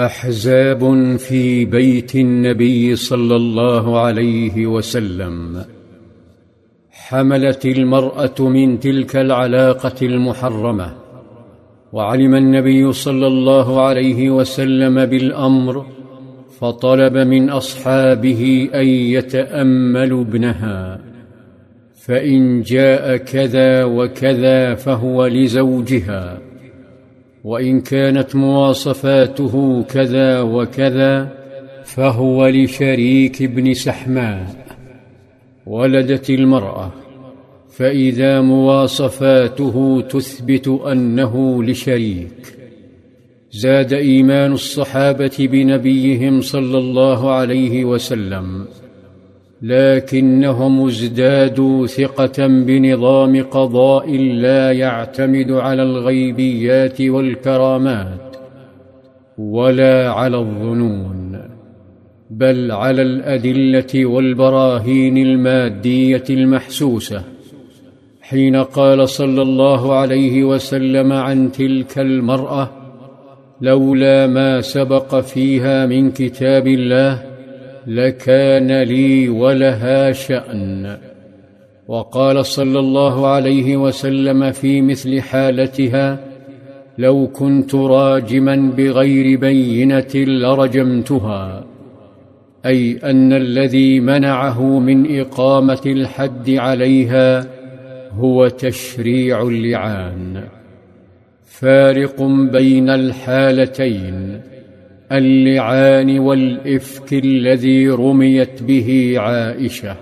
أحزاب في بيت النبي صلى الله عليه وسلم. حملت المرأة من تلك العلاقة المحرمة وعلم النبي صلى الله عليه وسلم بالأمر فطلب من أصحابه أن يتأملوا ابنها. فإن جاء كذا وكذا فهو لزوجها. وإن كانت مواصفاته كذا وكذا فهو لشريك ابن سحماء ولدت المرأة فإذا مواصفاته تثبت أنه لشريك. زاد إيمان الصحابة بنبيهم صلى الله عليه وسلم. لكنهم ازدادوا ثقة بنظام قضاء لا يعتمد على الغيبيات والكرامات ولا على الظنون بل على الأدلة والبراهين المادية المحسوسة. حين قال صلى الله عليه وسلم عن تلك المرأة لولا ما سبق فيها من كتاب الله لكان لي ولها شأن. وقال صلى الله عليه وسلم في مثل حالتها لو كنت راجما بغير بينة لرجمتها أي أن الذي منعه من إقامة الحد عليها هو تشريع اللعان. فارق بين الحالتين. اللعان والإفك الذي رميت به عائشة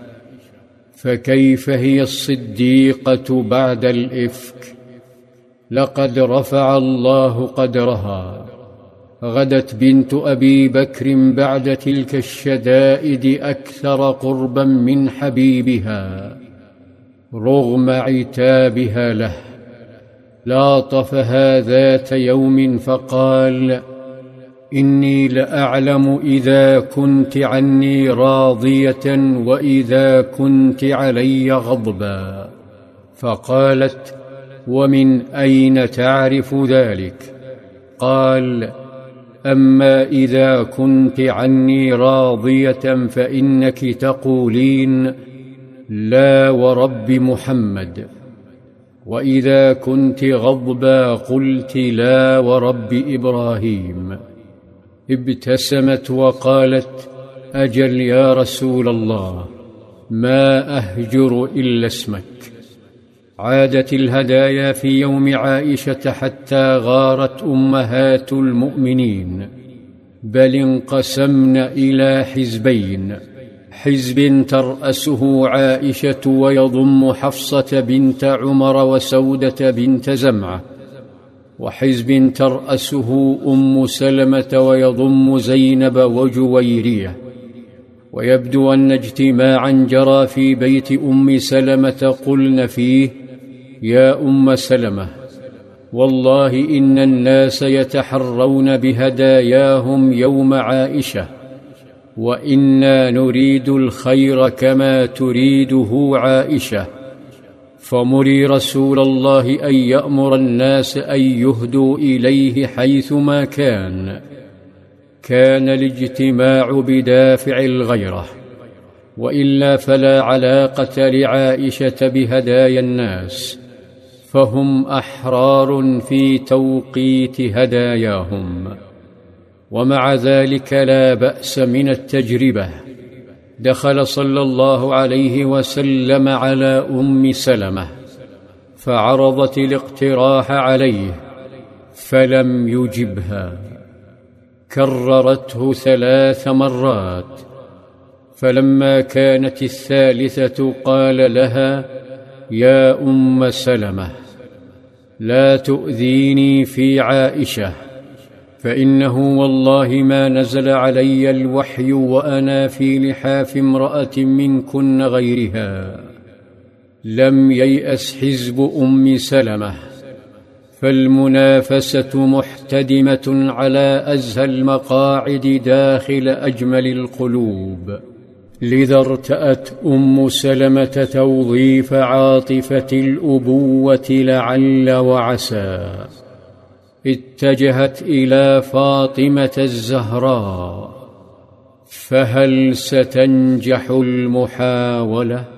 فكيف هي الصديقة بعد الإفك؟ لقد رفع الله قدرها. غدت بنت أبي بكر بعد تلك الشدائد أكثر قربا من حبيبها رغم عتابها له. لاطفها ذات يوم فقال إني لأعلم إذا كنت عني راضية وإذا كنت علي غضبا. فقالت ومن أين تعرف ذلك؟ قال أما إذا كنت عني راضية فإنك تقولين لا ورب محمد وإذا كنت غضبا قلت لا ورب إبراهيم. ابتسمت وقالت أجل يا رسول الله ما أهجر إلا اسمك. عادت الهدايا في يوم عائشة حتى غارت أمهات المؤمنين. بل انقسمن إلى حزبين حزب ترأسه عائشة ويضم حفصة بنت عمر وسودة بنت زمعة. وحزب ترأسه أم سلمة ويضم زينب وجويرية. ويبدو أن اجتماعا جرى في بيت أم سلمة قلن فيه يا أم سلمة والله إن الناس يتحرون بهداياهم يوم عائشة وإنا نريد الخير كما تريده عائشة. فمري رسول الله ان يامر الناس ان يهدوا اليه حيثما كان. كان الاجتماع بدافع الغيره. والا فلا علاقه لعائشه بهدايا الناس. فهم احرار في توقيت هداياهم. ومع ذلك لا باس من التجربه. دخل صلى الله عليه وسلم على أم سلمة فعرضت الاقتراح عليه فلم يجبها. كررته ثلاث مرات فلما كانت الثالثة قال لها يا أم سلمة لا تؤذيني في عائشة. فإنه والله ما نزل علي الوحي وأنا في لحاف امرأة منكن غيرها. لم ييأس حزب أم سلمة فالمنافسة محتدمة على أزهى المقاعد داخل أجمل القلوب. لذا ارتأت أم سلمة توظيف عاطفة الأبوة لعل وعسى. اتجهت إلى فاطمة الزهراء فهل ستنجح المحاولة؟